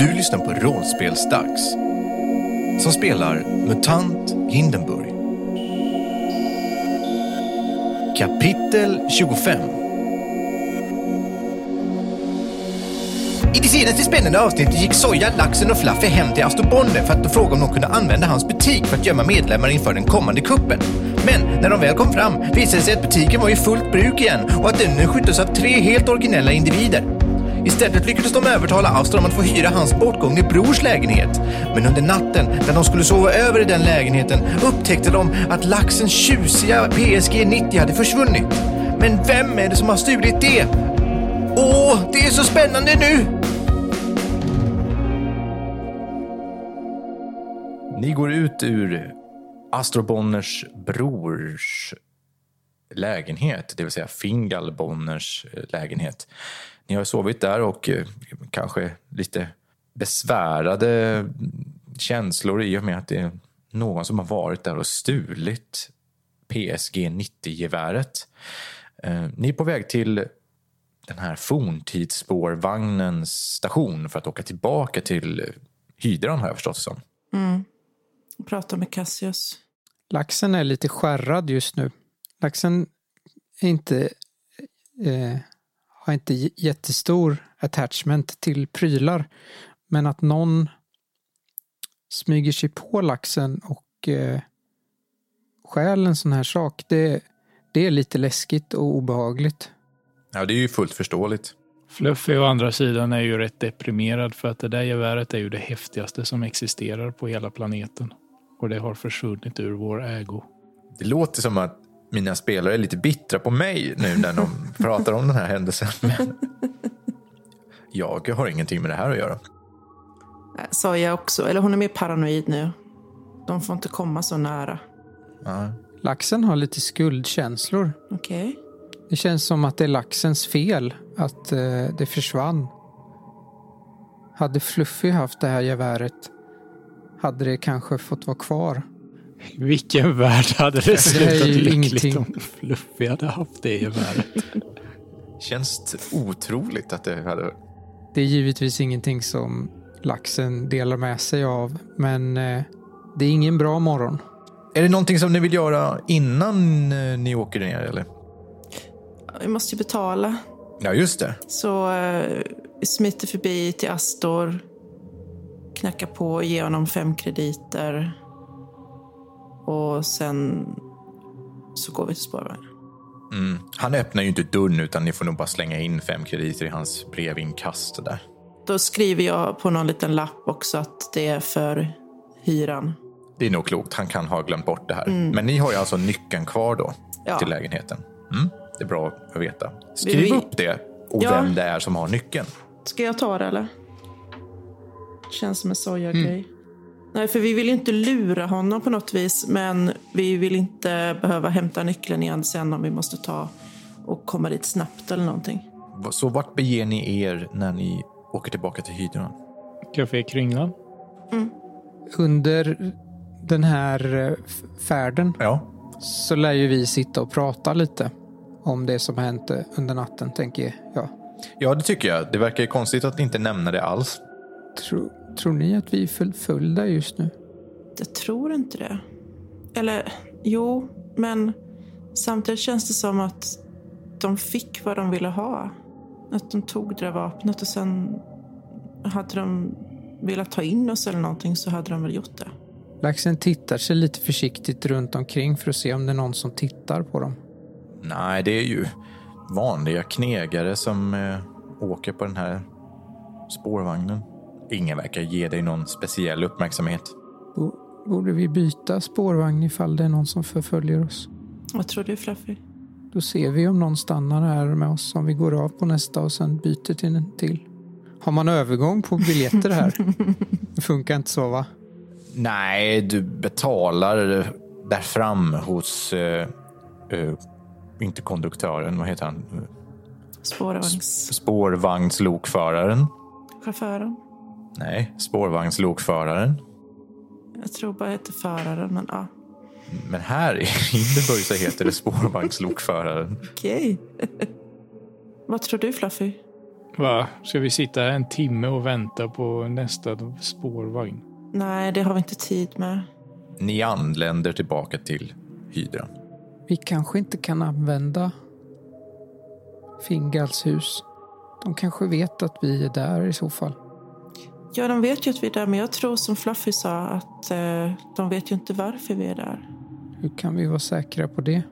Du lyssnar på Rollspelsdags som spelar MUTANT Hindenburg. Kapitel 25 I det senaste spännande avsnittet gick Soja, Laxen och Fluffy hem till Astor för att fråga om de kunde använda hans butik för att gömma medlemmar inför den kommande kuppen. Men när de väl kom fram visade det sig att butiken var i fullt bruk igen och att den nu sköttes av tre helt originella individer. Istället lyckades de övertala Astor om att få hyra hans bortgångne brors lägenhet. Men under natten, när de skulle sova över i den lägenheten, upptäckte de att laxens tjusiga PSG 90 hade försvunnit. Men vem är det som har stulit det? Åh, det är så spännande nu! Ni går ut ur Astro Bonners brors lägenhet, det vill säga Fingal Bonners lägenhet. Ni har sovit där och eh, kanske lite besvärade känslor i och med att det är någon som har varit där och stulit PSG 90-geväret. Eh, ni är på väg till den här forntidsspårvagnens station för att åka tillbaka till hydran har jag förstått det som. Mm. Prata med Cassius. Laxen är lite skärrad just nu. Laxen är inte eh, har inte jättestor attachment till prylar. Men att någon smyger sig på laxen och eh, stjäl en sån här sak, det, det är lite läskigt och obehagligt. Ja, det är ju fullt förståeligt. Fluffy å andra sidan är ju rätt deprimerad för att det där geväret är ju det häftigaste som existerar på hela planeten. Och det har försvunnit ur vår ägo. Det låter som att mina spelare är lite bittra på mig nu när de pratar om den här händelsen. Men jag har ingenting med det här att göra. Sa jag också. Eller hon är mer paranoid nu. De får inte komma så nära. Ja. Laxen har lite skuldkänslor. Okej. Okay. Det känns som att det är laxens fel att eh, det försvann. Hade Fluffy haft det här geväret hade det kanske fått vara kvar. Vilken värld hade det slutat lyckligt ingenting. om Fluffy hade haft det i världen? Känns otroligt att det hade... Det är givetvis ingenting som laxen delar med sig av, men eh, det är ingen bra morgon. Är det någonting som ni vill göra innan eh, ni åker ner eller? Vi måste ju betala. Ja, just det. Så vi smiter förbi till Astor, knackar på ger honom fem krediter. Och sen så går vi till spårvagnen. Mm. Han öppnar ju inte dörren utan ni får nog bara slänga in fem krediter i hans brevinkast där. Då skriver jag på någon liten lapp också att det är för hyran. Det är nog klokt. Han kan ha glömt bort det här. Mm. Men ni har ju alltså nyckeln kvar då ja. till lägenheten. Mm. Det är bra att veta. Skriv vi... upp det och ja. vem det är som har nyckeln. Ska jag ta det eller? Känns som en soja-grej. Mm. Nej, för vi vill inte lura honom på något vis. Men vi vill inte behöva hämta nyckeln igen sen om vi måste ta och komma dit snabbt eller någonting. Så vart beger ni er när ni åker tillbaka till hydran? Café Kringlan. Mm. Under den här eh, färden ja. så lär ju vi sitta och prata lite om det som hänt under natten, tänker jag. Ja, det tycker jag. Det verkar ju konstigt att inte nämna det alls. Tror, Tror ni att vi är förföljda just nu? Jag tror inte det. Eller, jo, men samtidigt känns det som att de fick vad de ville ha. Att de tog det där vapnet och sen hade de velat ta in oss eller någonting så hade de väl gjort det. Laxen tittar sig lite försiktigt runt omkring för att se om det är någon som tittar på dem. Nej, det är ju vanliga knegare som eh, åker på den här spårvagnen. Ingen verkar ge dig någon speciell uppmärksamhet. Borde vi byta spårvagn ifall det är någon som förföljer oss? Vad tror du Fluffy? Då ser vi om någon stannar här med oss, om vi går av på nästa och sen byter till en till. Har man övergång på biljetter här? det funkar inte så va? Nej, du betalar där fram hos, uh, uh, inte konduktören, vad heter han? Spårvagns... Spårvagnslokföraren. Chauffören. Nej, spårvagnslokföraren. Jag tror bara heter föraren, men ja. Men här i Hindenburg så heter det spårvagnslokföraren. Okej. Vad tror du, Fluffy? Va? Ska vi sitta här en timme och vänta på nästa spårvagn? Nej, det har vi inte tid med. Ni anländer tillbaka till hydran. Vi kanske inte kan använda Fingals hus. De kanske vet att vi är där i så fall. Ja, de vet ju att vi är där, men jag tror som Fluffy sa att eh, de vet ju inte varför vi är där. Hur kan vi vara säkra på det?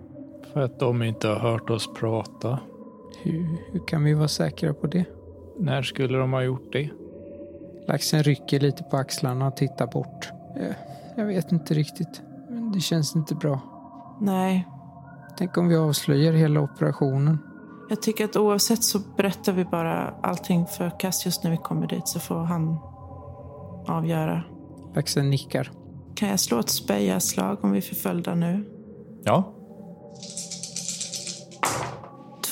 För att de inte har hört oss prata. Hur, hur kan vi vara säkra på det? När skulle de ha gjort det? Laxen rycker lite på axlarna och tittar bort. Eh, Jag vet inte riktigt, men det känns inte bra. Nej, Tänk om vi avslöjar hela operationen. Jag tycker att oavsett så berättar vi bara allting för Cassius när vi kommer dit så får han avgöra. Laxen nickar. Kan jag slå ett spejaslag om vi är förföljda nu? Ja.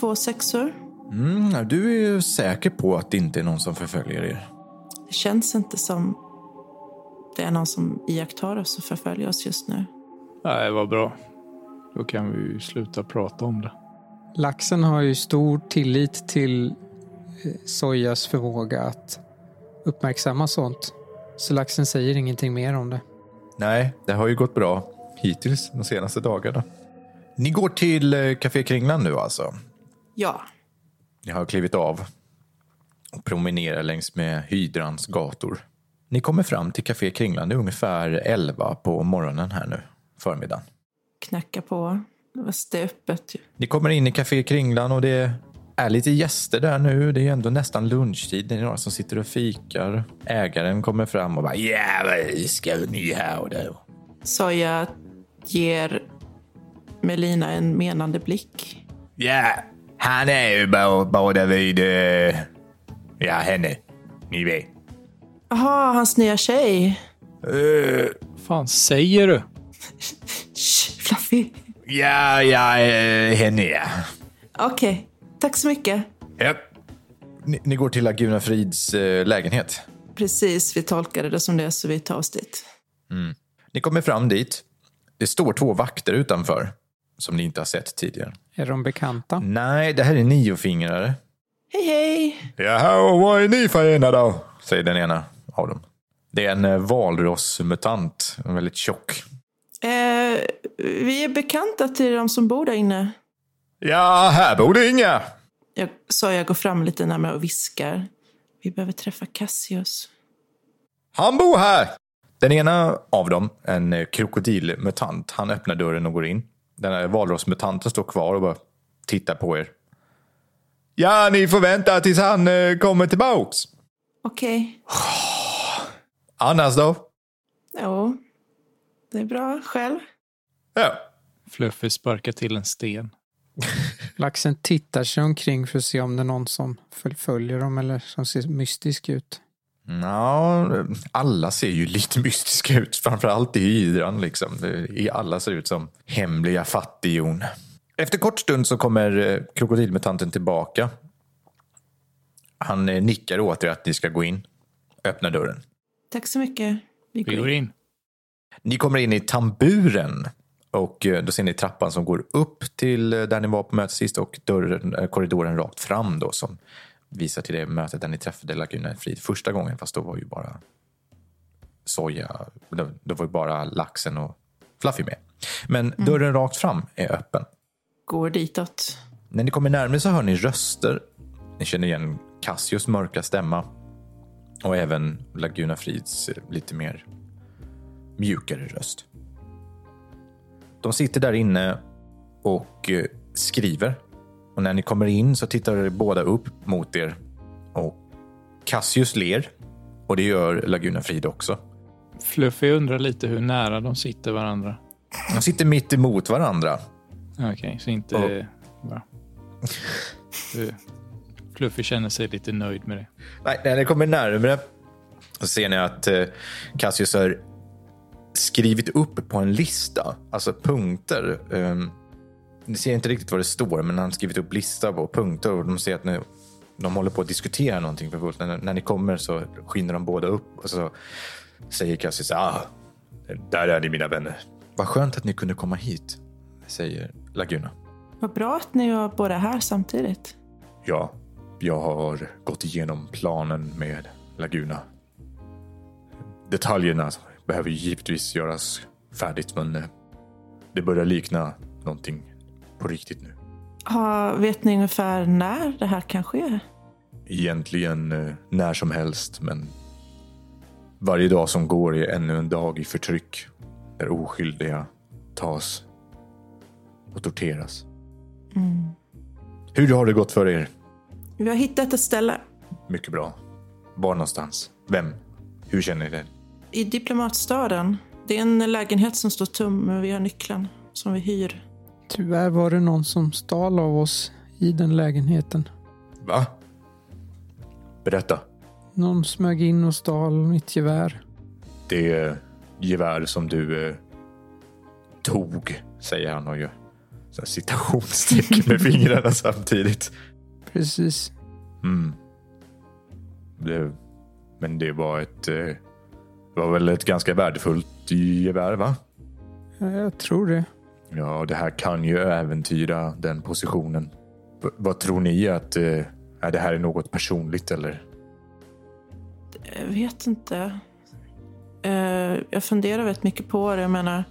Två sexor. Mm, du är ju säker på att det inte är någon som förföljer er. Det känns inte som det är någon som iakttar oss och förföljer oss just nu. Nej, vad bra. Då kan vi ju sluta prata om det. Laxen har ju stor tillit till eh, Sojas förmåga att uppmärksamma sånt. Så laxen säger ingenting mer om det. Nej, det har ju gått bra hittills de senaste dagarna. Ni går till eh, Café Kringlan nu alltså. Ja, Ni har klivit av och promenerar längs med Hydrans gator. Ni kommer fram till Café Kringlan, det är ungefär 11 på morgonen här nu, förmiddagen. knacka på. Det var det är öppet ju. Ni kommer in i Café Kringlan och det är lite gäster där nu. Det är ändå nästan lunchtid. Det är några som sitter och fikar. Ägaren kommer fram och bara Ja, vad ska ni här då? Soja ger Melina en menande blick. Ja, han är ju bara, vid... eh, ja, henne. Ni vet. Jaha, hans nya tjej. Eh, fan säger du? Shh, Fluffy. Ja, ja, eh, henne ja. Okej, tack så mycket. ja. Ni, ni går till Laguna Frids eh, lägenhet. Precis, vi tolkade det som det så vi tar oss dit. Ni kommer fram dit. Det står två vakter utanför som ni inte har sett tidigare. Är de bekanta? Nej, det här är niofingrare. Hej, hej! Jaha, och vad är ni för ena då? Säger den ena av dem. Det är en eh, valrossmutant. Väldigt tjock. Eh, vi är bekanta till de som bor där inne. Ja, här bor det inga. Jag, så jag går fram lite närmare och viskar. Vi behöver träffa Cassius. Han bor här! Den ena av dem, en krokodilmutant, han öppnar dörren och går in. Den här valrossmutanten står kvar och bara tittar på er. Ja, ni får vänta tills han eh, kommer tillbaks. Okej. Annars då? Jo, det är bra. Själv? Ja. Fluffy sparkar till en sten. Laxen tittar sig omkring för att se om det är någon som följer dem eller som ser mystisk ut. Ja, alla ser ju lite mystiska ut. Framförallt i hydran. Liksom. Alla ser ut som hemliga fattighjon. Efter kort stund så kommer eh, krokodilmutanten tillbaka. Han eh, nickar åt er att ni ska gå in. Öppna dörren. Tack så mycket. Vi går in. Ni kommer in i tamburen. Och eh, då ser ni trappan som går upp till eh, där ni var på mötet sist och dörren, eh, korridoren rakt fram då som visar till det mötet där ni träffade Laguna Frid första gången fast då var ju bara soja, då, då var ju bara laxen och Fluffy med. Men dörren rakt fram är öppen. Går ditåt. När ni kommer närmare så hör ni röster. Ni känner igen Cassius mörka stämma och även Laguna Frids lite mer mjukare röst. De sitter där inne och eh, skriver. Och när ni kommer in så tittar båda upp mot er och Cassius ler och det gör Laguna Frid också. Fluffy undrar lite hur nära de sitter varandra. De sitter mitt emot varandra. Okej, så inte... Ja. Du- Fluffy känner sig lite nöjd med det. Nej, när ni kommer närmare så ser ni att eh, Cassius har skrivit upp på en lista, alltså punkter. Um, ni ser inte riktigt vad det står, men han har skrivit upp lista på punkter och de ser att ni, de håller på att diskutera någonting för fullt. När, när ni kommer så skiner de båda upp och så säger Cassius ah, där är ni mina vänner. Vad skönt att ni kunde komma hit, säger Laguna. Vad bra att ni var båda här samtidigt. Ja, jag har gått igenom planen med Laguna. Detaljerna behöver givetvis göras färdigt, men eh, det börjar likna någonting på riktigt nu. Ha, vet ni ungefär när det här kan ske? Egentligen eh, när som helst, men varje dag som går är ännu en dag i förtryck där oskyldiga tas och torteras. Hur har det gått för er? Vi har hittat ett ställe Mycket bra. Var någonstans? Vem? Hur känner ni det? I diplomatstaden. Det är en lägenhet som står tom, men vi har nyckeln som vi hyr. Tyvärr var det någon som stal av oss i den lägenheten. Va? Berätta. Någon smög in och stal mitt gevär. Det gevär som du eh, tog, säger han och gör citationstecken med fingrarna samtidigt. Precis. Mm. Det, men det var ett... Eh, det var väl ett ganska värdefullt gevär, va? Ja, jag tror det. Ja, det här kan ju äventyra den positionen. V- vad tror ni att... Eh, är det här är något personligt eller? Jag vet inte. Eh, jag funderar väldigt mycket på det. Jag menar,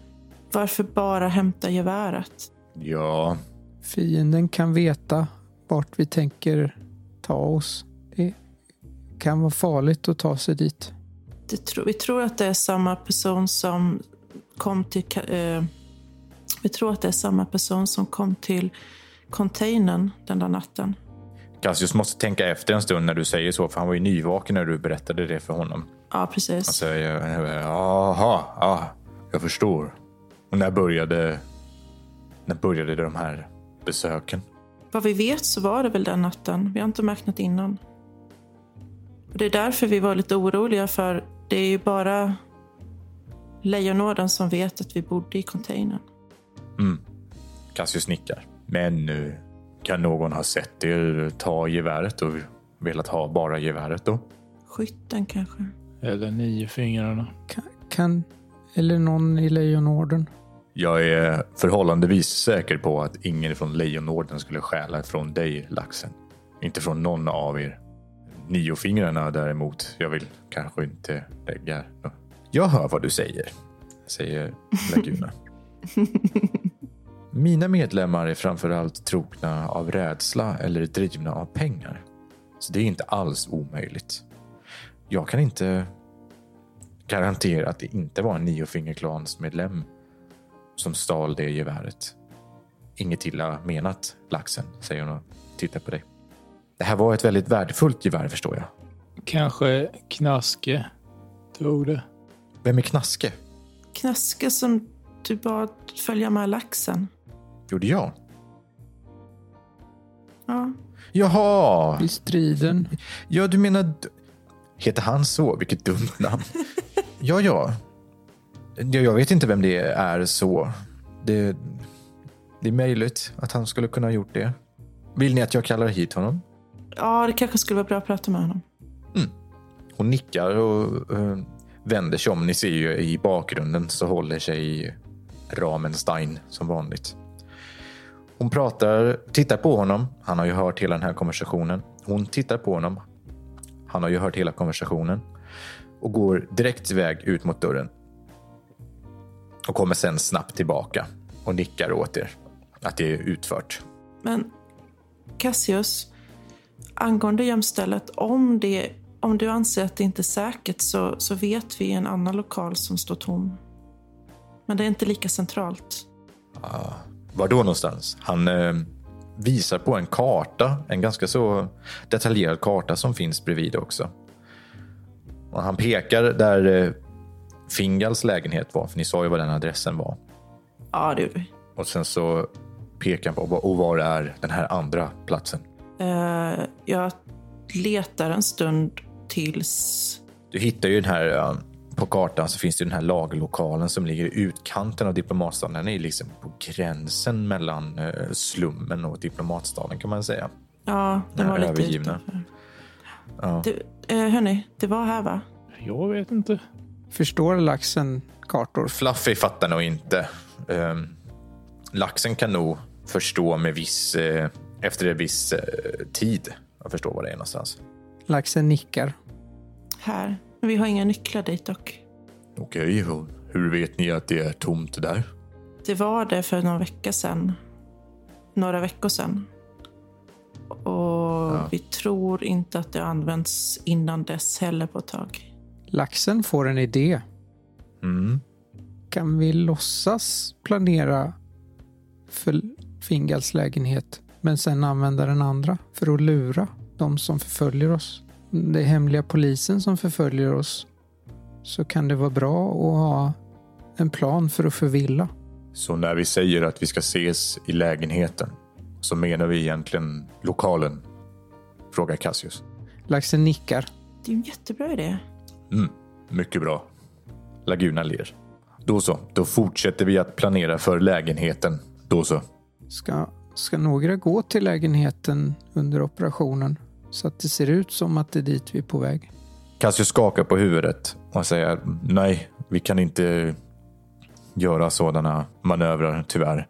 varför bara hämta geväret? Ja, Fienden kan veta vart vi tänker ta oss. Det kan vara farligt att ta sig dit. Det vi tror att det är samma person som kom till... Eh, vi tror att det är samma person som kom till containern den där natten. Cassius måste tänka efter en stund när du säger så, för han var ju nyvaken när du berättade det för honom. Ja, precis. Han säger, jaha, ja, jag förstår. Och när började, när började de här besöken? Vad vi vet så var det väl den natten. Vi har inte märkt något innan. Och det är därför vi var lite oroliga för det är ju bara Lejonorden som vet att vi bodde i containern. Mm. Cassius nickar. Men nu kan någon ha sett er ta geväret och velat ha bara geväret då? Skytten kanske. Eller nio fingrarna. Kan, kan eller någon i Lejonorden. Jag är förhållandevis säker på att ingen från Lejonorden skulle stjäla från dig, laxen. Inte från någon av er. Niofingrarna däremot, jag vill kanske inte lägga... Jag hör vad du säger, säger Laguna. Mina medlemmar är framförallt trogna av rädsla eller drivna av pengar. Så det är inte alls omöjligt. Jag kan inte garantera att det inte var en niofingerklansmedlem som stal det geväret. Inget illa menat, laxen, säger hon och tittar på dig. Det här var ett väldigt värdefullt gevär, förstår jag. Kanske Knaske tog det. Vem är Knaske? Knaske som du bad följa med laxen. Gjorde jag? Ja, Jaha! I striden. Ja, du menar... Heter han så? Vilket dumt namn. ja, ja. Ja, Jag vet inte vem det är så. Det, det är möjligt att han skulle kunna ha gjort det. Vill ni att jag kallar hit honom? Ja det kanske skulle vara bra att prata med honom. Hon nickar och eh, vänder sig om. Ni ser ju i bakgrunden så håller sig Ramenstein som vanligt. Hon pratar, tittar på honom. Han har ju hört hela den här konversationen. Hon tittar på honom. Han har ju hört hela konversationen. Och går direkt iväg ut mot dörren. Och kommer sen snabbt tillbaka och nickar åt er. Att det är utfört. Men Cassius, angående gömstället, om, det, om du anser att det inte är säkert så, så vet vi en annan lokal som står tom. Men det är inte lika centralt. Var då någonstans? Han eh, visar på en karta, en ganska så detaljerad karta som finns bredvid också. Och han pekar där eh, Fingals lägenhet var, för ni sa ju vad den adressen var. Ja, det gjorde vi. Och sen så pekar han på och var är den här andra platsen. Eh, jag letar en stund tills... Du hittar ju den här, eh, på kartan så finns det den här lagerlokalen som ligger i utkanten av diplomatstaden. Den är liksom på gränsen mellan eh, slummen och diplomatstaden kan man säga. Ja, den Den var lite utanför. Ja. Du, eh, hörni, det var här va? Jag vet inte. Förstår laxen kartor? Fluffy fattar nog inte. Ehm, laxen kan nog förstå med viss, eh, efter en viss eh, tid Jag förstår var det är någonstans. Laxen nickar. Här. Men vi har inga nycklar dit dock. Okej, och hur vet ni att det är tomt där? Det var det för någon vecka sedan. Några veckor sedan. Och vi tror inte att det har använts innan dess heller på ett tag. Laxen får en idé. Mm. Kan vi låtsas planera för Fingals lägenhet men sen använda den andra för att lura de som förföljer oss? Det är hemliga polisen som förföljer oss. Så kan det vara bra att ha en plan för att förvilla. Så när vi säger att vi ska ses i lägenheten så menar vi egentligen lokalen? Frågar Cassius. Laxen nickar. Det är en jättebra idé. Mm, mycket bra. Laguna ler. Då så, då fortsätter vi att planera för lägenheten. Då så. Ska, ska några gå till lägenheten under operationen så att det ser ut som att det är dit vi är på väg? Cassius skakar på huvudet och säger nej, vi kan inte göra sådana manövrar tyvärr.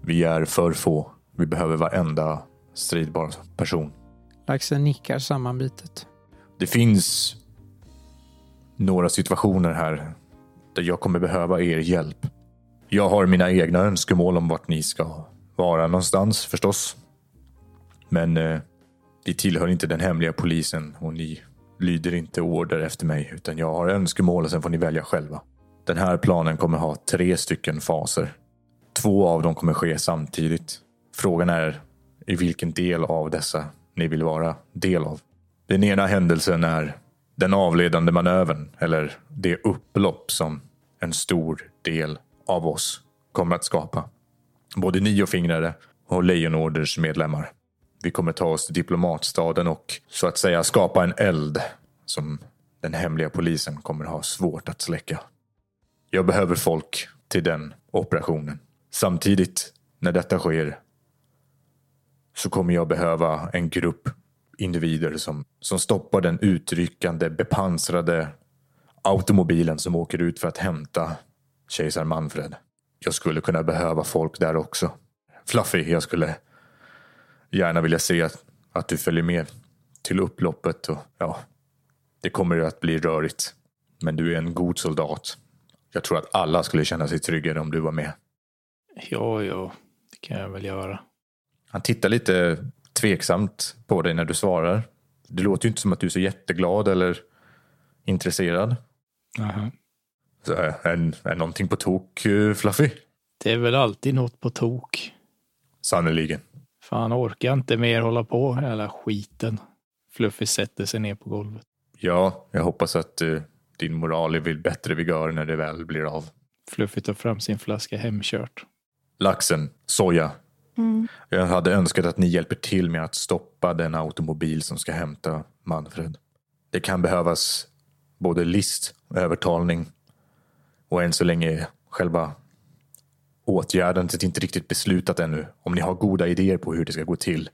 Vi är för få. Vi behöver varenda stridbar person. Laxen nickar sammanbitet. Det finns några situationer här där jag kommer behöva er hjälp. Jag har mina egna önskemål om vart ni ska vara någonstans förstås. Men eh, vi tillhör inte den hemliga polisen och ni lyder inte order efter mig utan jag har önskemål och sen får ni välja själva. Den här planen kommer ha tre stycken faser. Två av dem kommer ske samtidigt. Frågan är i vilken del av dessa ni vill vara del av. Den ena händelsen är den avledande manövern eller det upplopp som en stor del av oss kommer att skapa. Både niofingrare och fingrare och Lejonorders medlemmar. Vi kommer ta oss till diplomatstaden och så att säga skapa en eld som den hemliga polisen kommer ha svårt att släcka. Jag behöver folk till den operationen. Samtidigt, när detta sker, så kommer jag behöva en grupp individer som, som stoppar den utryckande, bepansrade automobilen som åker ut för att hämta kejsar Manfred. Jag skulle kunna behöva folk där också. Fluffy, jag skulle gärna vilja se att, att du följer med till upploppet och ja, det kommer ju att bli rörigt. Men du är en god soldat. Jag tror att alla skulle känna sig tryggare om du var med. Ja, ja, det kan jag väl göra. Han tittar lite tveksamt på dig när du svarar. Det låter ju inte som att du är så jätteglad eller intresserad. Aha. Är, är, är någonting på tok, eh, Fluffy? Det är väl alltid något på tok. Sannerligen. Fan, orkar inte mer hålla på med hela skiten. Fluffy sätter sig ner på golvet. Ja, jag hoppas att eh, din moral är vid bättre vigör när det väl blir av. Fluffy tar fram sin flaska hemkört. Laxen, soja. Jag hade önskat att ni hjälper till med att stoppa den automobil som ska hämta Manfred. Det kan behövas både list, övertalning och än så länge själva åtgärden. Det är inte riktigt beslutat ännu. Om ni har goda idéer på hur det ska gå till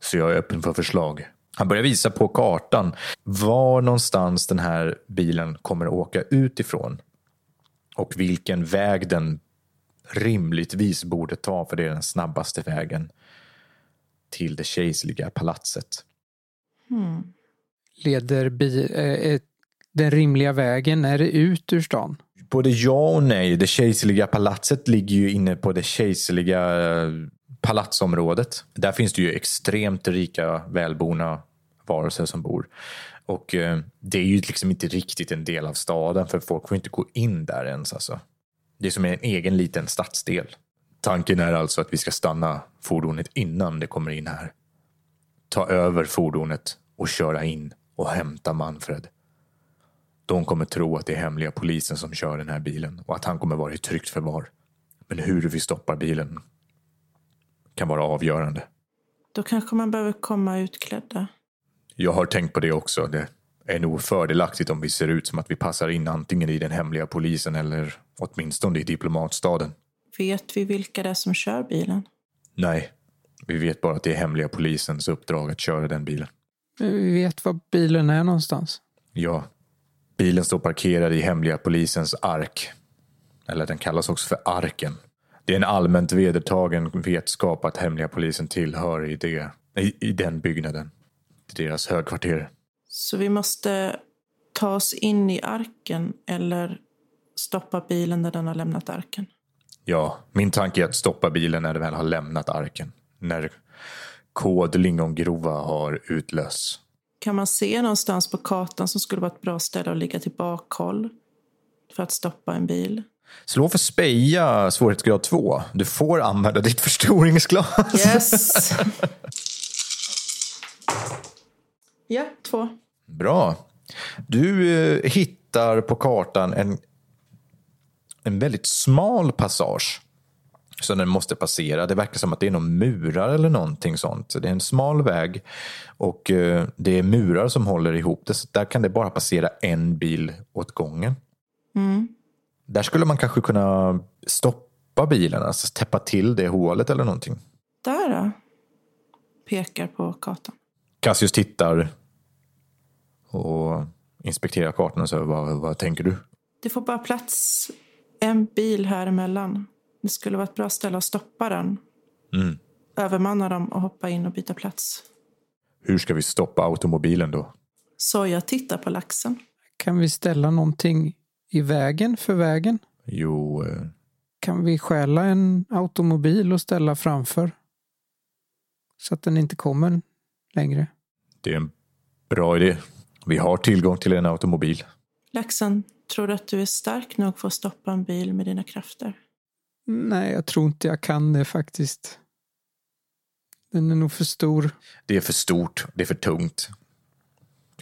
så jag är öppen för förslag. Han börjar visa på kartan var någonstans den här bilen kommer att åka utifrån och vilken väg den rimligtvis borde ta för det är den snabbaste vägen till det kejserliga palatset. Hmm. Leder bi, eh, eh, den rimliga vägen, är det ut ur stan? Både ja och nej. Det kejserliga palatset ligger ju inne på det kejserliga eh, palatsområdet. Där finns det ju extremt rika, välborna varelser som bor. Och eh, det är ju liksom inte riktigt en del av staden för folk får inte gå in där ens. Alltså. Det är som en egen liten stadsdel. Tanken är alltså att vi ska stanna fordonet innan det kommer in här. Ta över fordonet och köra in och hämta Manfred. De kommer tro att det är hemliga polisen som kör den här bilen och att han kommer vara i tryggt förvar. Men hur vi stoppar bilen kan vara avgörande. Då kanske man behöver komma utklädda. Jag har tänkt på det också. Det är nog fördelaktigt om vi ser ut som att vi passar in antingen i den hemliga polisen eller åtminstone i diplomatstaden. Vet vi vilka det är som kör bilen? Nej, vi vet bara att det är hemliga polisens uppdrag att köra den bilen. Vi vet var bilen är någonstans. Ja, bilen står parkerad i hemliga polisens ark. Eller den kallas också för arken. Det är en allmänt vedertagen vetskap att hemliga polisen tillhör i det I, I den byggnaden. Till deras högkvarter. Så vi måste ta oss in i arken eller stoppa bilen när den har lämnat arken. Ja, min tanke är att stoppa bilen när den väl har lämnat arken. När kod lingongrova har utlösts. Kan man se någonstans på kartan som skulle vara ett bra ställe att ligga till bakhåll för att stoppa en bil? Slå för speja svårighetsgrad 2. Du får använda ditt förstoringsglas. Yes! ja, två. Bra. Du eh, hittar på kartan en, en väldigt smal passage som den måste passera. Det verkar som att det är någon murar eller någonting sånt. Det är en smal väg och eh, det är murar som håller ihop det. Så där kan det bara passera en bil åt gången. Mm. Där skulle man kanske kunna stoppa bilen, alltså täppa till det hålet eller någonting. Där då? Pekar på kartan. Cassius tittar och inspekterar kartan och säger vad, vad tänker du? Det får bara plats en bil här emellan. Det skulle vara ett bra ställe att stoppa den. Mm. Övermanna dem och hoppa in och byta plats. Hur ska vi stoppa automobilen då? Så jag tittar på laxen. Kan vi ställa någonting i vägen för vägen? Jo, eh, Kan vi stjäla en automobil och ställa framför? Så att den inte kommer längre. det är en bra idé. Vi har tillgång till en automobil. Laxen, tror du att du är stark nog för att stoppa en bil med dina krafter? Nej, jag tror inte jag kan det faktiskt. Den är nog för stor. Det är för stort, det är för tungt.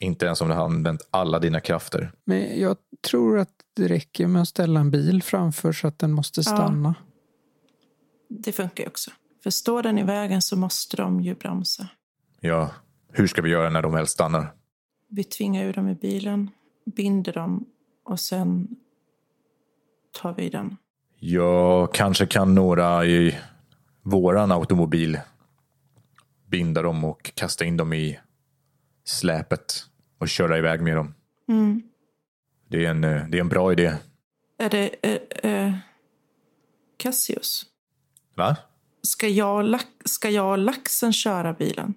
Inte ens om du har använt alla dina krafter. Men jag tror att det räcker med att ställa en bil framför så att den måste stanna. Det funkar ju också. För står den i vägen så måste de ju bromsa. Ja, hur ska vi göra när de väl stannar? Vi tvingar ur dem i bilen, binder dem och sen tar vi den. Jag kanske kan några i våran automobil binda dem och kasta in dem i släpet och köra iväg med dem. Mm. Det är en, eh, det är en bra idé. Är det eh, eh, Cassius? Va? Ska jag, ska jag och laxen köra bilen?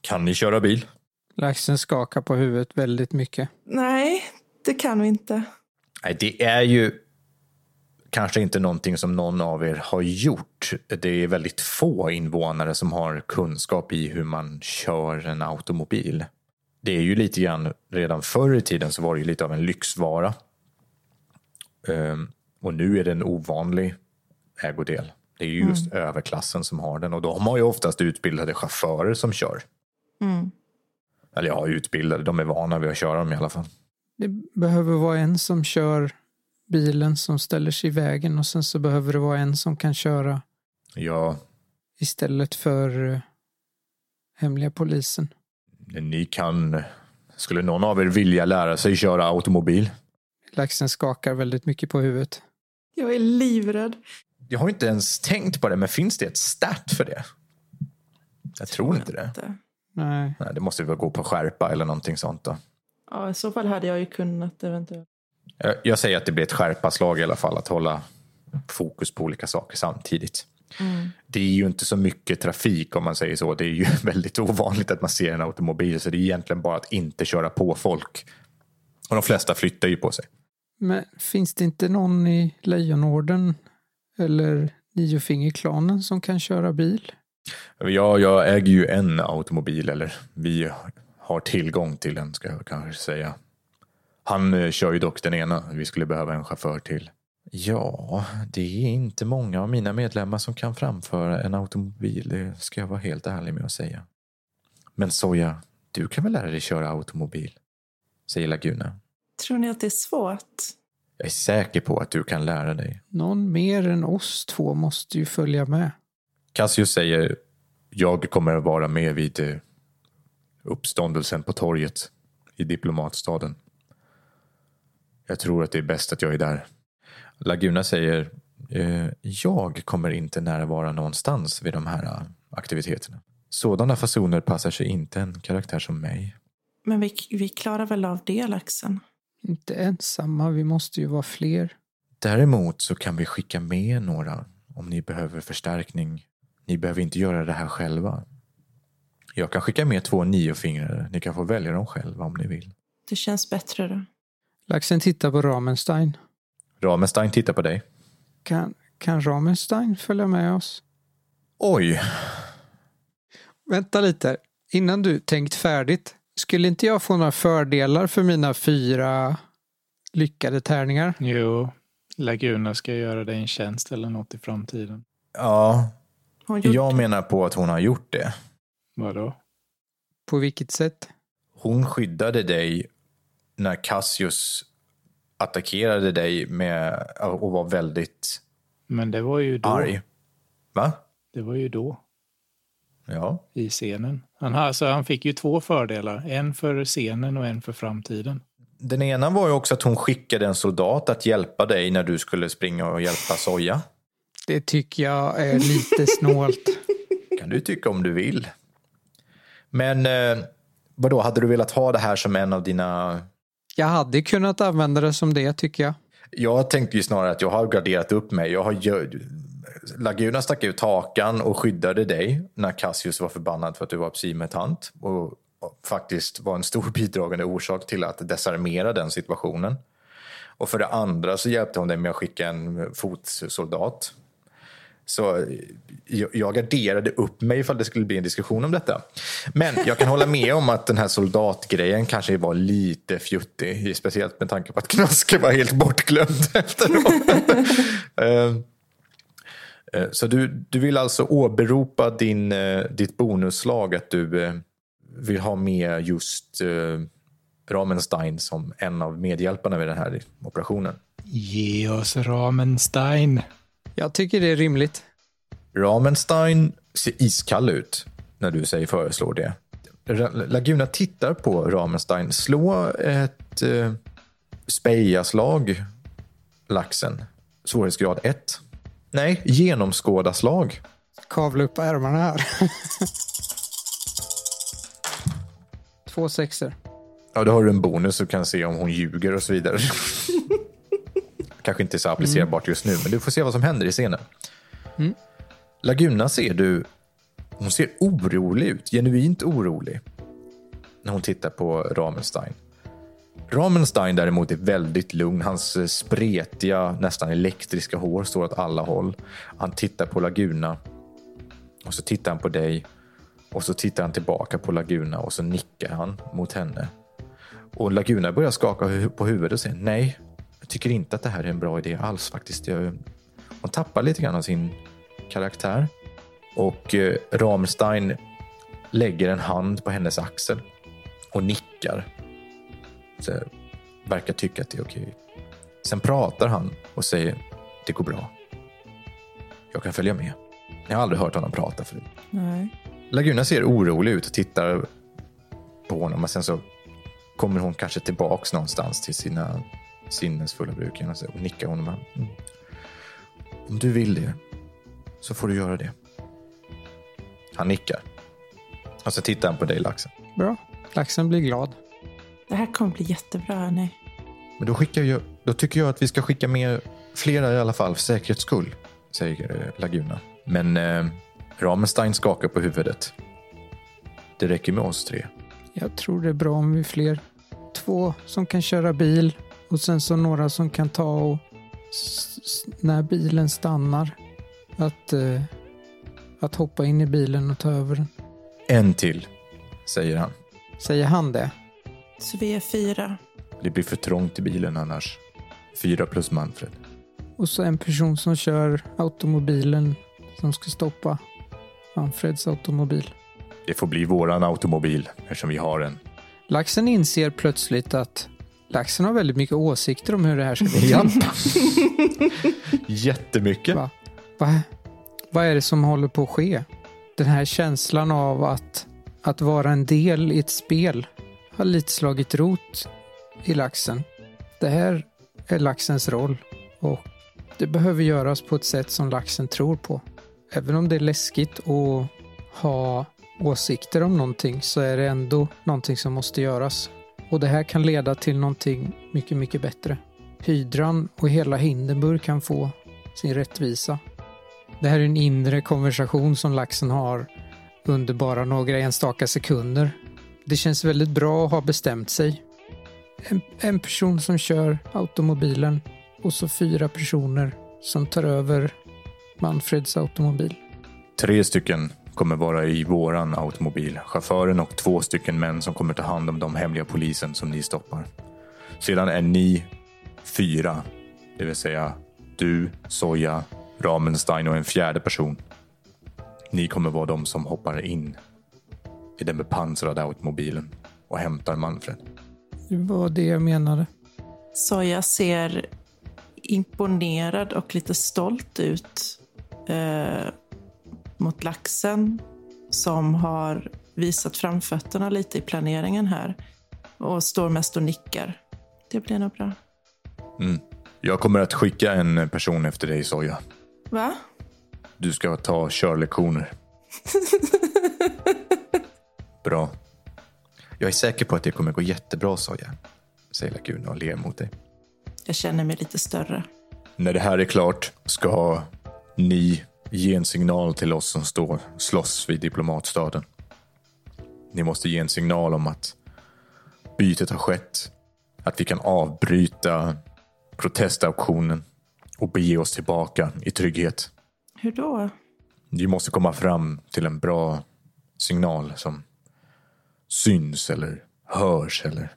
Kan ni köra bil? Laxen skakar på huvudet väldigt mycket. Nej, det kan vi inte. Nej, det är ju kanske inte någonting som någon av er har gjort. Det är väldigt få invånare som har kunskap i hur man kör en automobil. Det är ju lite grann, redan förr i tiden så var det ju lite av en lyxvara. Ehm, och nu är det en ovanlig ägodel. Det är ju just överklassen som har den och de har ju oftast utbildade chaufförer som kör. Mm. Eller ja, utbildade, de är vana vid att köra dem i alla fall. Det behöver vara en som kör bilen som ställer sig i vägen och sen så behöver det vara en som kan köra Ja, istället för eh, hemliga polisen. ni kan... Skulle någon av er vilja lära sig köra automobil? Laxen skakar väldigt mycket på huvudet. Jag är livrädd. Jag har inte ens tänkt på det, men finns det ett stat för det? Jag tror inte det. Inte. Nej, Nej, det måste väl gå på skärpa eller någonting sånt då. Ja, i så fall hade jag ju kunnat eventuellt. Jag- Jag säger att det blir ett skärpaslag i alla fall, att hålla fokus på olika saker samtidigt. Det är ju inte så mycket trafik om man säger så. Det är ju väldigt ovanligt att man ser en automobil, så det är egentligen bara att inte köra på folk. Och de flesta flyttar ju på sig. men finns det inte någon i Lejonorden eller Niofingerklanen som kan köra bil? Ja, jag äger ju en automobil, eller vi har tillgång till en ska jag kanske säga. Han eh, kör ju dock den ena, vi skulle behöva en chaufför till. Ja, det är inte många av mina medlemmar som kan framföra en automobil, det ska jag vara helt ärlig med att säga. Men Soja, du kan väl lära dig köra automobil? Säger Laguna. Tror ni att det är svårt? Jag är säker på att du kan lära dig. Någon mer än oss två måste ju följa med. Cassius säger jag kommer att vara med vid eh, uppståndelsen på torget i diplomatstaden. Jag tror att det är bäst att jag är där. Laguna säger eh, jag kommer inte närvara någonstans vid de här eh, aktiviteterna. Sådana fasoner passar sig inte en karaktär som mig. Men vi, vi klarar väl av det, laxen? Inte ensamma, vi måste ju vara fler. Däremot så kan vi skicka med några om ni behöver förstärkning. Ni behöver inte göra det här själva. Jag kan skicka med två niofingrar. Ni kan få välja dem själva om ni vill. Det känns bättre då. Laxen tittar på Ramenstein. Ramenstein tittar på dig. Kan, kan Ramenstein följa med oss? Oj, Vänta lite. Innan du tänkt färdigt. Skulle inte jag få några fördelar för mina fyra lyckade tärningar? Jo, Laguna ska göra dig en tjänst eller något i framtiden. ja. Jag menar på att hon har gjort det. Vadå? På vilket sätt? Hon skyddade dig när Cassius attackerade dig med och var väldigt Men det var ju då. arg. Va? Det var ju då. Ja. I scenen. Han, har- alltså, han fick ju två fördelar. En för scenen och en för framtiden. Den ena var ju också att hon skickade en soldat att hjälpa dig när du skulle springa och hjälpa Soja. Det tycker jag är lite snålt. kan du tycka om du vill. Men eh, vadå, hade du velat ha det här som en av dina... Jag hade kunnat använda det som det tycker jag. Jag tänkte ju snarare att jag har graderat upp mig. Jag har Laguna stack ut hakan och skyddade dig när Cassius var förbannad för att du var psimutant och, och faktiskt var en stor bidragande orsak till att desarmera den situationen. Och för det andra så hjälpte hon dig med att skicka en fotsoldat. Så jag, jag garderade upp mig ifall det skulle bli en diskussion om detta. Men jag kan hålla med om att den här soldatgrejen kanske var lite fjuttig. Speciellt med tanke på att Knaske var helt bortglömd efteråt. Ehm, eh, så du, du vill alltså åberopa din, eh, ditt bonuslag att du eh, vill ha med just Ramenstein som en av medhjälparna vid den här operationen. Ge oss Ramenstein. Jag tycker det är rimligt. Ramenstein ser iskall ut när du säger föreslår det. Laguna tittar på Ramenstein. Slå ett eh, spejaslag, laxen. Svårighetsgrad 1. Nej, genomskådaslag. Kavla upp ärmarna här. Två sexer. Ja, då har du en bonus du kan se om hon ljuger och så vidare. Kanske inte så applicerbart just nu, men du får se vad som händer i scenen. Laguna ser du, hon ser orolig ut, genuint orolig. När hon tittar på Ramenstein. Ramenstein däremot är väldigt lugn. Hans eh, spretiga, nästan elektriska hår står åt alla håll. Han tittar på Laguna. Och så tittar han på dig. Och så tittar han tillbaka på Laguna och så nickar han mot henne. Och Laguna börjar skaka på huvudet och säger nej, tycker inte att det här är en bra idé alls faktiskt. Jag, hon tappar lite grann av sin karaktär. Och eh, Ramstein lägger en hand på hennes axel och nickar. Så, verkar tycka att det är okej. Sen pratar han och säger det går bra. Jag kan följa med. Jag har aldrig hört honom prata förut. Nej. Laguna ser orolig ut och tittar på honom. Men sen så kommer hon kanske tillbaks någonstans till sina sinnesfulla bruk igen och nickar hon. Och bara, mm. Om du vill det så får du göra det. Han nickar. Och så tittar han på dig, laxen. Bra. Laxen blir glad. Det här kommer bli jättebra, hörni. Men då, skickar jag, då tycker jag att vi ska skicka med flera i alla fall för säkerhets skull, säger eh, Laguna. Men eh, Ramenstein skakar på huvudet. Det räcker med oss tre. Jag tror det är bra om vi är fler. Två som kan köra bil och sen så några som kan ta och när bilen stannar att, eh, att hoppa in i bilen och ta över den. En till, säger han. Säger han det? Så vi är fyra. Det blir för trångt i bilen annars. Fyra plus Manfred. Och så en person som kör automobilen som ska stoppa Manfreds automobil. Det får bli våran automobil eftersom vi har en. Laxen inser plötsligt att laxen har väldigt mycket åsikter om hur det här ska gå till. Jättemycket. Va? Va? Vad är det som håller på att ske? Den här känslan av att, att vara en del i ett spel har lite slagit rot i laxen. Det här är laxens roll och det behöver göras på ett sätt som laxen tror på. Även om det är läskigt att ha åsikter om någonting så är det ändå någonting som måste göras. Och det här kan leda till någonting mycket, mycket bättre. Hydran och hela Hindenburg kan få sin rättvisa. Det här är en inre konversation som laxen har under bara några enstaka sekunder. Det känns väldigt bra att ha bestämt sig. En, en person som kör automobilen och så fyra personer som tar över Manfreds automobil. Tre stycken kommer vara i våran automobil. Chauffören och två stycken män som kommer ta hand om de hemliga polisen som ni stoppar. Sedan är ni fyra, det vill säga du, Soja, Ramenstein och en fjärde person. Ni kommer vara de som hoppar in i den bepansrade automobilen och hämtar Manfred. Det var det jag menade. Soja ser imponerad och lite stolt ut eh, mot laxen som har visat framfötterna lite i planeringen här och står mest och nickar. Det blir nog bra. Mm. Jag kommer att skicka en person efter dig, Soja. Va? Du ska ta körlektioner. Bra. Jag är säker på att det kommer gå jättebra, Soja. Säger Laguna och ler mot dig. Jag känner mig lite större. När det här är klart ska ni ge en signal till oss som står slåss vid diplomatstaden. Ni måste ge en signal om att bytet har skett. Att vi kan avbryta protestauktionen och bege oss tillbaka i trygghet. Hur då? Vi måste komma fram till en bra signal som syns eller hörs eller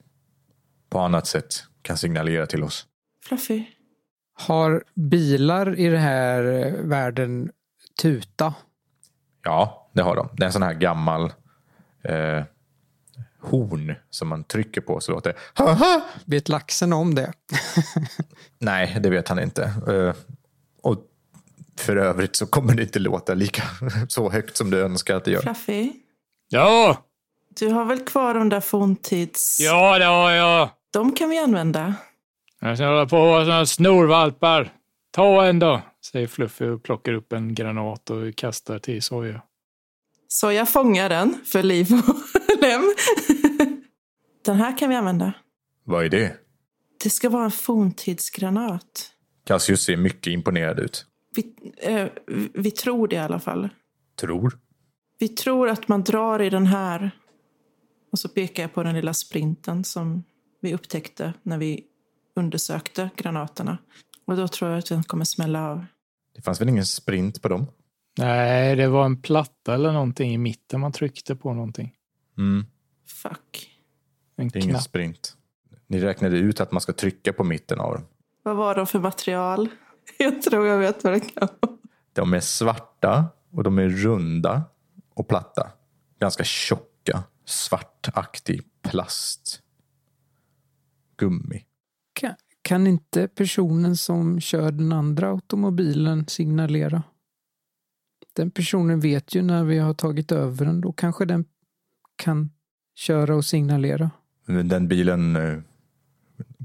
på annat sätt kan signalera till oss. Fluffy? Har bilar i den här världen tuta? Ja, det har de. Det är en sån här gammal eh, horn som man trycker på så låter det. Haha! Vet laxen om det? Nej, det vet han inte. Eh, och för övrigt så kommer det inte låta lika så högt som du önskar att det gör. Fluffy? Ja, Du har väl kvar de där forntids... ja det har jag. De kan vi använda. Jag ska hålla på och vara såna snorvalpar. Ta en då, säger Fluffy och plockar upp en granat och kastar till Soja. Så jag fångar den för liv och lem. Den här kan vi använda. Vad är det? Det ska vara en forntidsgranat. Cassius ser mycket imponerad ut. Vi, eh, vi tror det i alla fall. Tror? Vi tror att man drar i den här. Och så pekar jag på den lilla sprinten som vi upptäckte när vi undersökte granaterna. Och då tror jag att den kommer smälla av. Det fanns väl ingen sprint på dem? Nej, det var en platta eller någonting i mitten man tryckte på någonting. Mm, Fuck. En det är ingen sprint. Ni räknade ut att man ska trycka på mitten av dem. Vad var de för material? Jag tror jag vet vad det kan vara. De är svarta och de är runda och platta. Ganska tjocka, svartaktig plast. Gummi. Kan, inte personen som kör den andra automobilen signalera? Den personen vet ju när vi har tagit över den. Då kanske den kan köra och signalera. Men Den bilen eh,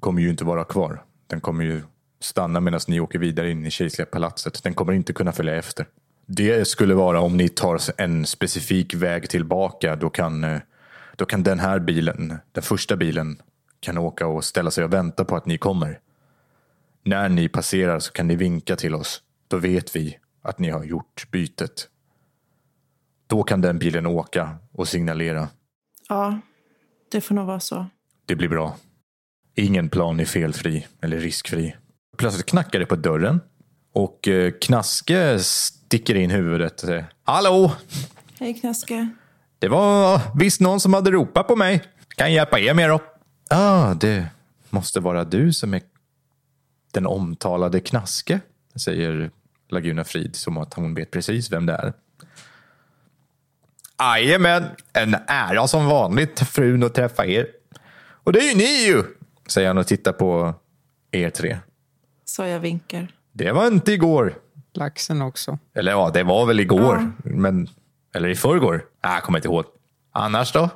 kommer ju inte vara kvar. Den kommer ju stanna medan ni åker vidare in i kejserliga palatset. Den kommer inte kunna följa efter. Det skulle vara om ni tar en specifik väg tillbaka. Då kan, eh, då kan den här bilen, den första bilen, kan åka och ställa sig och vänta på att ni kommer. När ni passerar så kan ni vinka till oss. Då vet vi att ni har gjort bytet. Då kan den bilen åka och signalera. Ja, det får nog vara så. Det blir bra. Ingen plan är felfri eller riskfri. Plötsligt knackar det på dörren och eh, Knaske sticker in huvudet och säger Hallå! Hej Knaske. Det var visst någon som hade ropat på mig. Kan jag hjälpa er med då? Ja, ah, det måste vara du som är den omtalade Knaske, säger Laguna Frid som att hon vet precis vem det är. Jajamän, en ära som vanligt frun att träffa er. Och det är ju ni ju, säger han och tittar på er tre. Så jag vinkar. Det var inte igår. Laxen också. Eller ja, det var väl igår. Men, eller i förrgår. Ah, jag kommer inte ihåg. Annars då?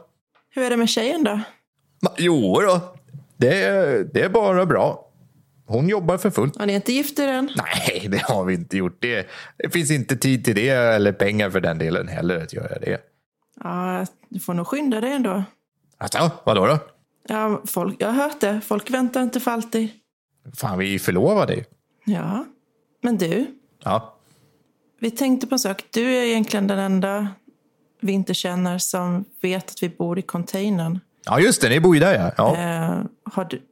Hur är det med tjejen då? Jo då. Det, är- det är bara bra. Hon jobbar för fullt. Har ni inte gift er än? Nej, det har vi inte gjort. Det, det finns inte tid till det eller pengar för den delen heller att göra det. Ja, du får nog skynda dig ändå. Alltså, vadå då? Ja, folk, jag har hört det. Folk väntar inte för alltid. Fan, vi är förlovade. Ja, men du. Ja, Vi tänkte på en sak. Du är egentligen den enda vi inte känner som vet att vi bor i containern. Ja, just det. Ni bor ju där, ja. ja. Eh, har du,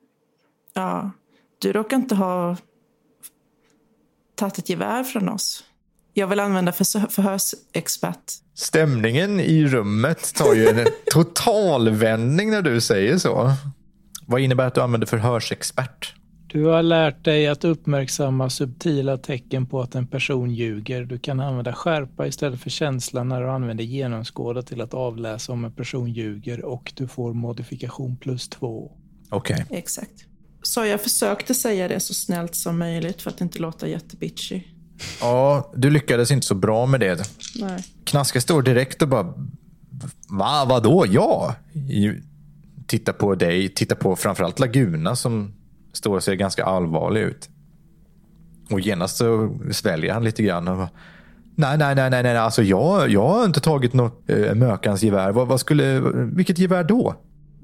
ja, du råkar inte ha tagit ett gevär från oss. Jag vill använda för, förhörsexpert. Stämningen i rummet tar ju en totalvändning när du säger så. Vad innebär att du använder förhörsexpert? Du har lärt dig att uppmärksamma subtila tecken på att en person ljuger. Du kan använda skärpa istället för känsla när du använder genomskåda till att avläsa om en person ljuger och du får modifikation plus två. Okej. Exakt. Så jag försökte säga det så snällt som möjligt för att inte låta jättebitchy. Ja, du lyckades inte så bra med det. Nej. Knaska står direkt och bara... Va, vadå? Ja! Titta på dig, titta på framförallt Laguna som står och ser ganska allvarlig ut. Och genast så sväljer han lite grann. Och nej, nej, nej, nej, nej, alltså jag, jag har inte tagit något eh, Mökans gevär. Vad, vad skulle, vilket gevär då?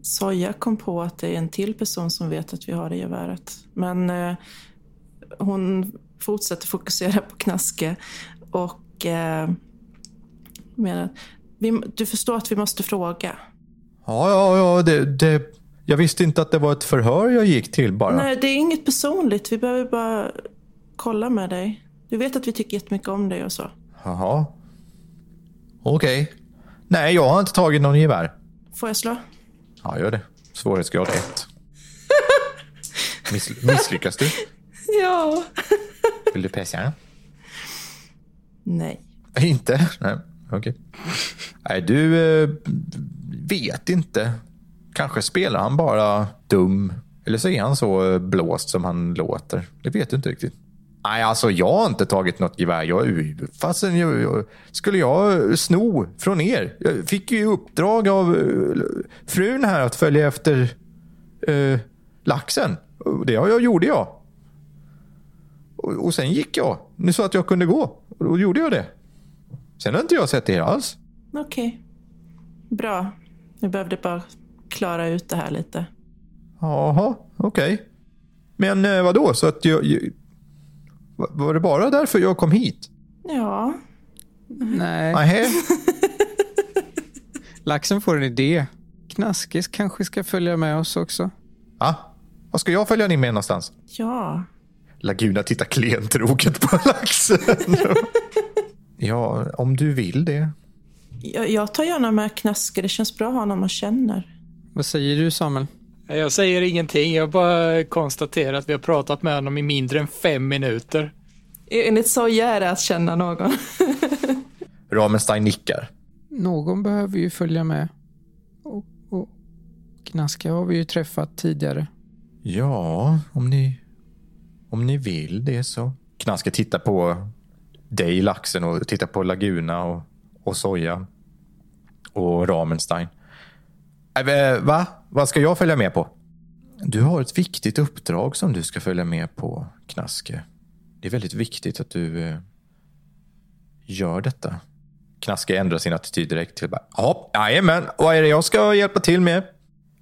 Soja kom på att det är en till person som vet att vi har det geväret. Men eh, hon fortsätter fokusera på Knaske och eh, menar, vi, du förstår att vi måste fråga. Ja, ja, ja, det, det, jag visste inte att det var ett förhör jag gick till bara. Nej, det är inget personligt. Vi behöver bara kolla med dig. Du vet att vi tycker jättemycket om dig och så. Jaha. Okej. Nej, jag har inte tagit någon gevär. Får jag slå? Ja, gör det. Svårighetsgrad 1. Miss, misslyckas du? Ja. Vill du pessa? Nej. Inte? Nej, okej. Nej, du eh, vet inte. Kanske spelar han bara dum. Eller så är han så eh, blåst som han låter. Det vet du inte riktigt. Nej, alltså jag har inte tagit något gevär. Jag, fastän jag, jag, skulle jag sno från er? Jag fick ju uppdrag av eh, frun här att följa efter eh, laxen. Det har jag, gjorde jag. Och, och sen gick jag. Ni sa att jag kunde gå. Och då gjorde jag det. Sen har inte jag sett er alls. Okej. Bra. Vi behövde bara klara ut det här lite. Jaha, okej. Men eh, vadå? Så att jag, jag... va- Var det bara därför jag kom hit? Ja. Nej, Nähä? laxen får en idé. Knaskis kanske ska följa med oss också. Ja. Vad ska jag följa ni med någonstans? Ja. Laguna tittar klentroget på laxen. ja, om du vill det. Jag, jag tar gärna med Knaske. Det känns bra att ha någon man känner. Vad säger du Samuel? Jag säger ingenting, jag bara konstaterar att vi har pratat med honom i mindre än fem minuter. Enligt Soja är det att känna någon. Ramenstein nickar. Någon behöver ju följa med. Och, och Knaska har vi ju träffat tidigare. Ja, om ni, om ni vill det så. Knaske tittar på dig, laxen, och tittar på Laguna och, och Soja. Och Ramenstein. Äh, va? Vad ska jag följa med på? Du har ett viktigt uppdrag som du ska följa med på, Knaske. Det är väldigt viktigt att du eh, gör detta. Knaske ändrar sin attityd direkt till bara, ja, jajamän, vad är det jag ska hjälpa till med?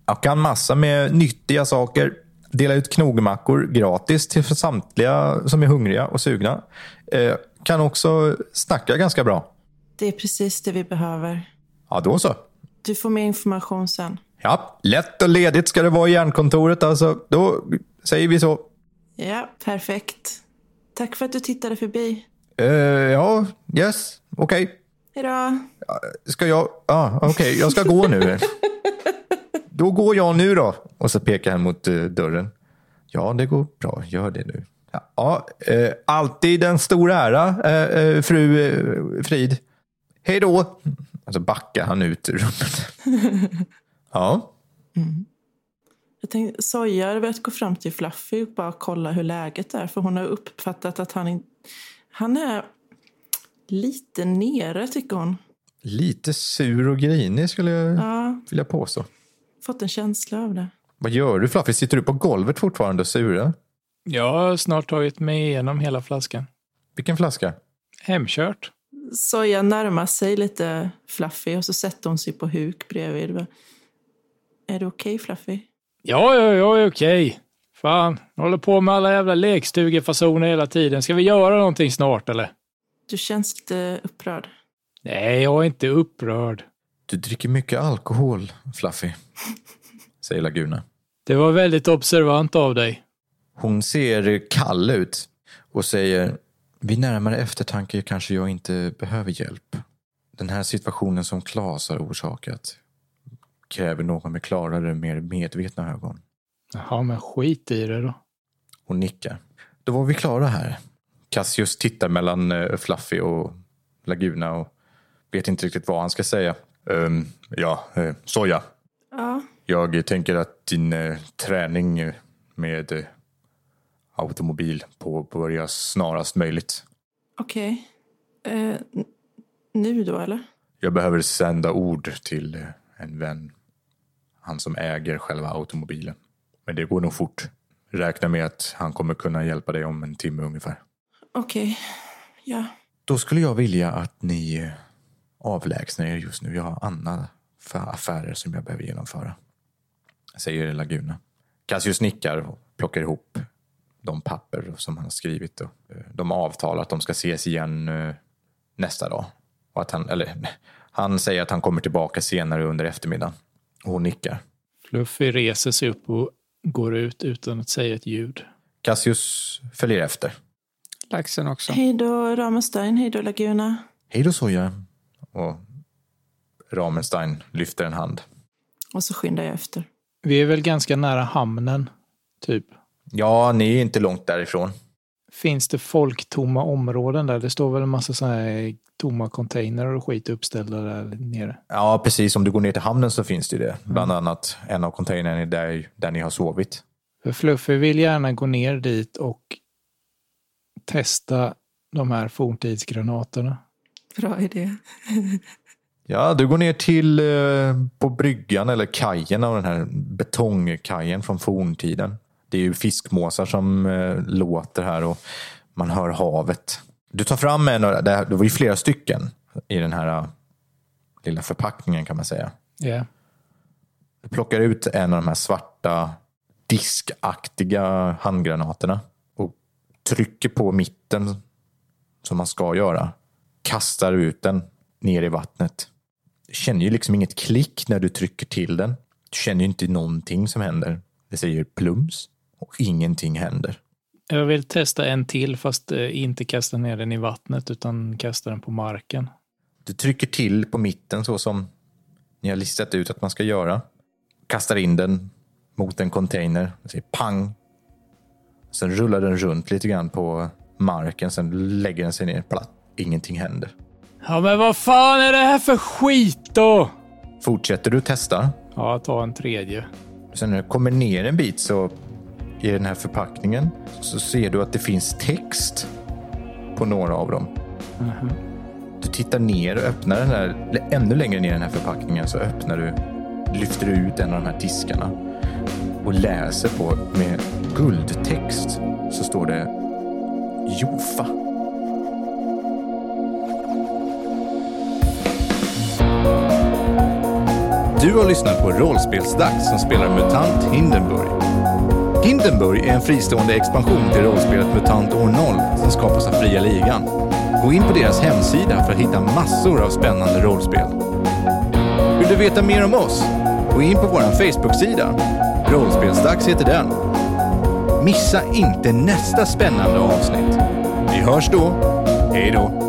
Jag kan massa med nyttiga saker. Dela ut knogmackor gratis till samtliga som är hungriga och sugna. Eh, kan också snacka ganska bra. Det är precis det vi behöver. Ja, då så. Du får mer information sen. Ja, lätt och ledigt ska det vara i järnkontoret alltså. Då säger vi så. Ja, perfekt. Tack för att du tittade förbi. Eh, ja, yes, okej. Hejdå. Ska jag? Ja, okej, jag ska gå nu. Då går jag nu då. Och så pekar han mot eh, dörren. Ja, det går bra. Gör det nu. Ja, Ja, eh, alltid en stor ära, eh, eh, fru eh, Frid. Hej då. Och så backar han ut ur rummet. Ja, Jag tänkte, Soja hade velat gå fram till Fluffy och bara kolla hur läget är. För hon har uppfattat att han, in- han är lite nere, tycker hon. lite sur och grinig skulle jag Ja, vilja påstå. fått en känsla av det. Vad gör du Fluffy? Sitter du på golvet fortfarande och surar? Jag har snart tagit mig igenom hela flaskan. Vilken flaska? Hemkört. Soja närmar sig lite Fluffy och så sätter hon sig på huk bredvid. Är det okej Fluffy? Ja, ja, jag är okej. Fan, jag håller på med alla jävla lekstugefasoner hela tiden. Ska vi göra någonting snart eller? Du känns lite upprörd. Nej, jag är inte upprörd. Du dricker mycket alkohol, Fluffy, säger Laguna. Det var väldigt observant av dig. Hon ser kall ut och säger vid närmare eftertanke kanske jag inte behöver hjälp. Den här situationen som Klas har orsakat kräver någon med klarare, mer medvetna ögon. Jaha, men skit i det då. Hon nickar. Då var vi klara här. Cassius tittar mellan eh, Fluffy och Laguna och vet inte riktigt vad han ska säga. Ehm, ja, uh, Soja. Ja, Jag tänker att din eh, träning med automobil påbörjas snarast möjligt. okej. Eh, n- nu då, eller? Jag behöver sända ord till eh, en vän. Han som äger själva automobilen. Men det går nog fort. Räkna med att han kommer kunna hjälpa dig om en timme ungefär. Okej. Ja. Då skulle jag vilja att ni eh, avlägsnar er just nu. Jag har andra affärer som jag behöver genomföra. Säger Laguna. Cassius nickar och plockar ihop de papper som han har skrivit. Och, eh, de avtalar att de ska ses igen eh, nästa dag. Och att han, eller, han säger att han kommer tillbaka senare under eftermiddagen. Och hon nickar. Fluffy reser sig upp och går ut utan att säga ett ljud. Cassius följer efter. Laxen också. Hej då, Ramenstein. Hej då, Laguna. Hej då Soja. Och Ramenstein lyfter en hand. Och så skyndar jag efter. Vi är väl ganska nära hamnen, typ. Ja, ni är inte långt därifrån. Finns det folktomma områden där? Det står väl en massa sådana här tomma container och skit uppställda där nere. Ja, precis. Om du går ner till hamnen så finns det det. Bland annat en av containrarna är där, där ni har sovit. För Fluffy vill gärna gå ner dit och testa de här forntidsgranaterna. Bra idé. Ja, du går ner till eh, på bryggan eller kajen av den här betongkajen från forntiden. Det är ju fiskmåsar som eh, låter här och man hör havet. Du tar fram en, det var ju flera stycken i den här eh, lilla förpackningen kan man säga. Ja. Du plockar ut en av de här svarta diskaktiga handgranaterna och trycker på mitten som man ska göra. Kastar ut den ner i vattnet. Du känner ju liksom inget klick när du trycker till den. Du känner ju inte någonting som händer. Det säger plums och ingenting händer. Jag vill testa en till fast eh, inte kasta ner den i vattnet utan kasta den på marken. Du trycker till på mitten så som ni har listat ut att man ska göra. Kastar in den mot en container. Det säger pang. Sen rullar den runt lite grann på marken. Sen lägger den sig ner platt. Ingenting händer. Ja men vad fan är det här för skit då? Fortsätter du testa. Ja, ta en tredje. Sen när du kommer ner en bit så i den här förpackningen så ser du att det finns text på några av dem. Du tittar ner och öppnar den här, eller ännu längre ner i den här förpackningen så öppnar du, lyfter du ut en av de här diskarna och läser på med guldtext så står det Jofa. Du har lyssnat på Rollspelsdags som spelar MUTANT Hindenburg. Hindenburg är en fristående expansion till rollspelet MUTANT år 0 som skapas av Fria Ligan. Gå in på deras hemsida för att hitta massor av spännande rollspel. Vill du veta mer om oss? Gå in på vår Facebook-sida. Rollspelsdags heter den. Missa inte nästa spännande avsnitt. Vi hörs då. Hej då!